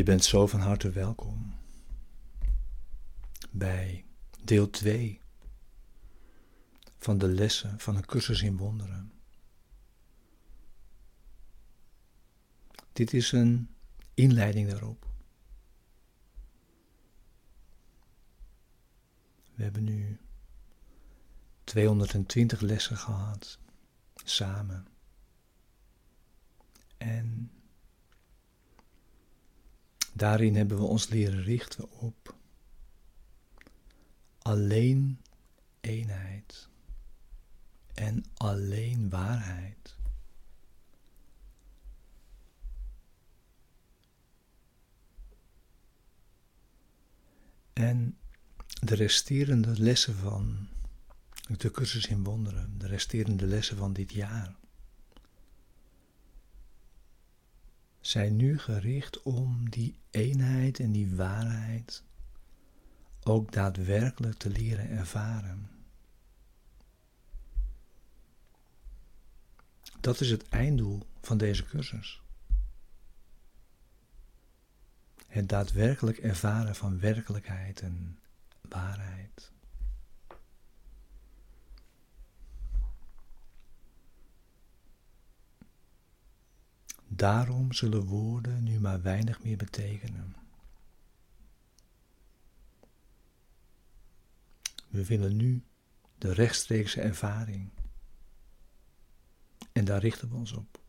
Je bent zo van harte welkom bij deel 2 van de lessen van een cursus in wonderen. Dit is een inleiding daarop. We hebben nu 220 lessen gehad samen. En daarin hebben we ons leren richten op alleen eenheid en alleen waarheid. En de resterende lessen van de cursus in wonderen, de resterende lessen van dit jaar, zijn nu gericht om die eenheid en die waarheid ook daadwerkelijk te leren ervaren. Dat is het einddoel van deze cursus. Het daadwerkelijk ervaren van werkelijkheid en waarheid. Daarom zullen woorden nu maar weinig meer betekenen. We willen nu de rechtstreekse ervaring. En daar richten we ons op.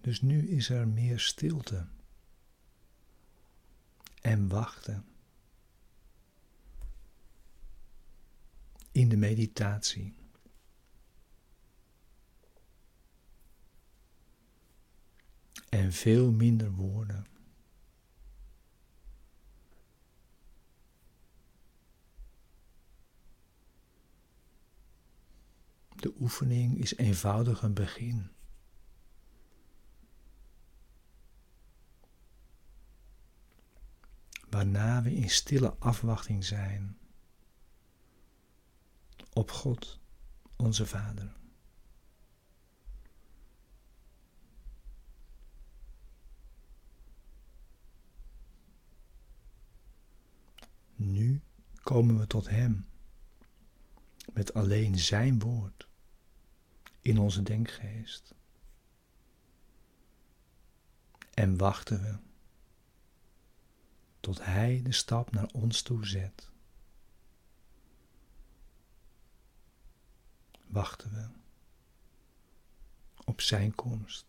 Dus nu is er meer stilte en wachten in de meditatie. En veel minder woorden. De oefening is eenvoudig een begin. Waarna we in stille afwachting zijn op God, onze Vader. Nu komen we tot Hem met alleen Zijn woord in onze denkgeest. En wachten we tot Hij de stap naar ons toe zet. Wachten we op Zijn komst.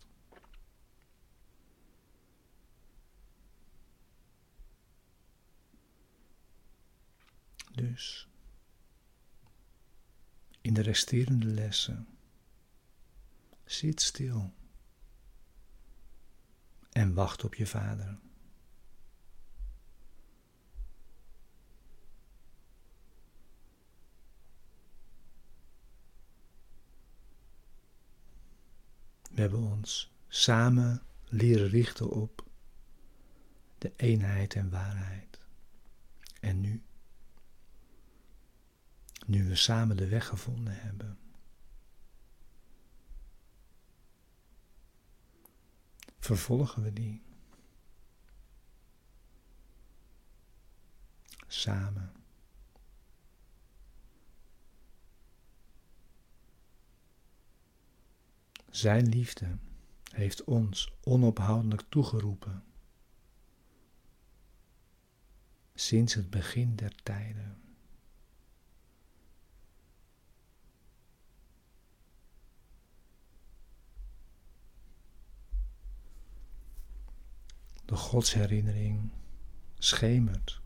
Dus in de resterende lessen Zit stil en wacht op je vader. We hebben ons samen leren richten op de eenheid en waarheid. En nu, nu we samen de weg gevonden hebben, vervolgen we die. Samen. Zijn liefde heeft ons onophoudelijk toegeroepen sinds het begin der tijden. De godsherinnering schemert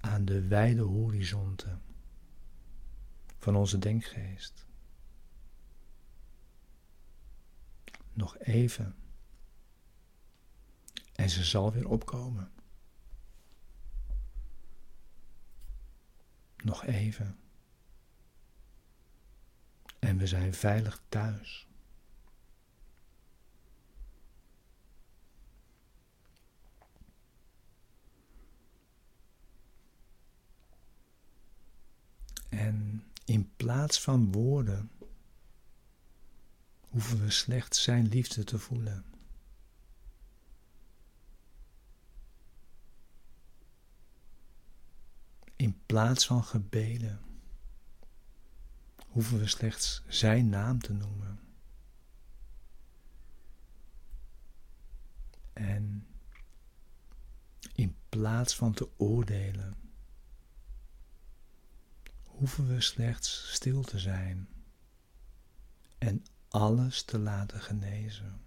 aan de wijde horizonten van onze denkgeest. Nog even en ze zal weer opkomen. Nog even en we zijn veilig thuis. En in plaats van woorden hoeven we slechts Zijn liefde te voelen. In plaats van gebeden hoeven we slechts Zijn naam te noemen. En in plaats van te oordelen, hoeven we slechts stil te zijn en alles te laten genezen.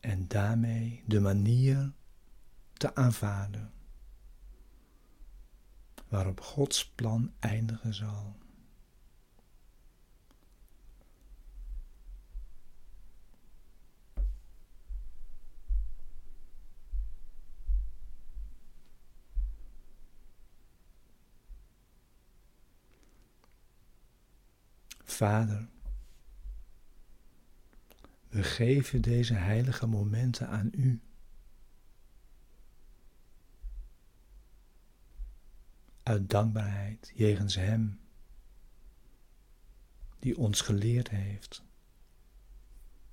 En daarmee de manier te aanvaarden waarop Gods plan eindigen zal. Vader, we geven deze heilige momenten aan U. Uit dankbaarheid jegens Hem, die ons geleerd heeft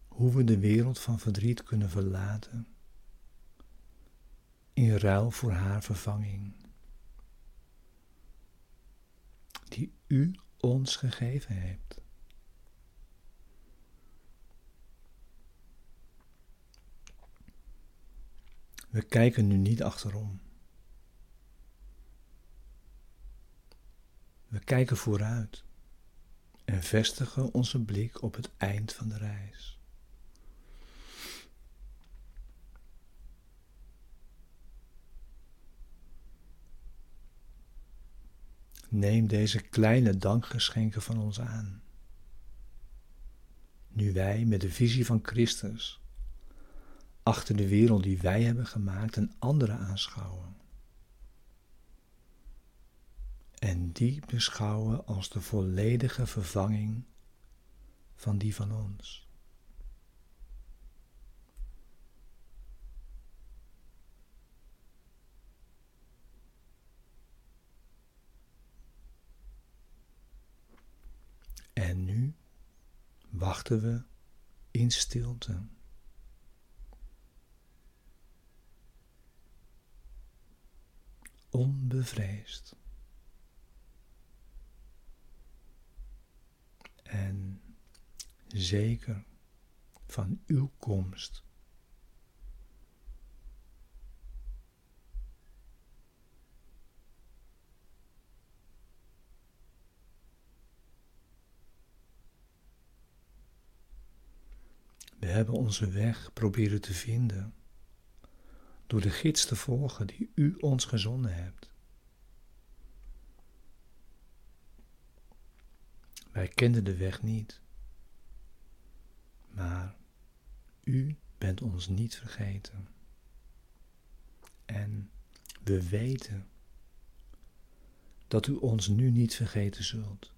hoe we de wereld van verdriet kunnen verlaten in ruil voor haar vervanging, die U ons gegeven hebt. We kijken nu niet achterom. We kijken vooruit en vestigen onze blik op het eind van de reis. Neem deze kleine dankgeschenken van ons aan. Nu wij met de visie van Christus achter de wereld die wij hebben gemaakt een andere aanschouwen. En die beschouwen als de volledige vervanging van die van ons. En nu wachten we in stilte. Onbevreesd. En zeker van uw komst. We hebben onze weg proberen te vinden door de gids te volgen die u ons gezonden hebt. Wij kenden de weg niet, maar u bent ons niet vergeten. En we weten dat u ons nu niet vergeten zult.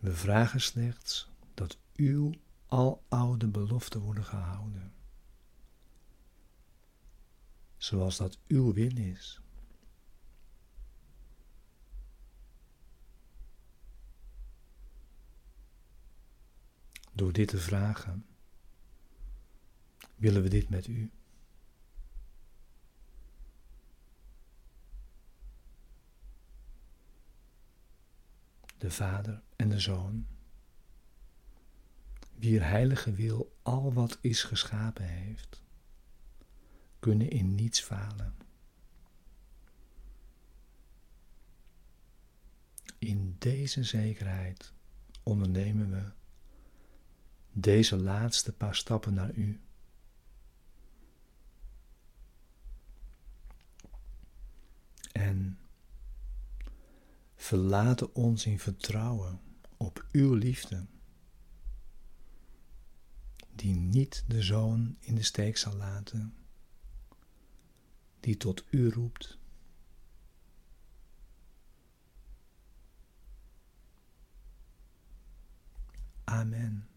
We vragen slechts uw aloude beloften worden gehouden, zoals dat uw wil is. Door dit te vragen, willen we dit met u. de Vader en de Zoon, wier heilige wil al wat is geschapen heeft, kunnen in niets falen. In deze zekerheid ondernemen we deze laatste paar stappen naar U. En verlaten ons in vertrouwen op uw liefde, niet de zoon in de steek zal laten, die tot u roept. Amen.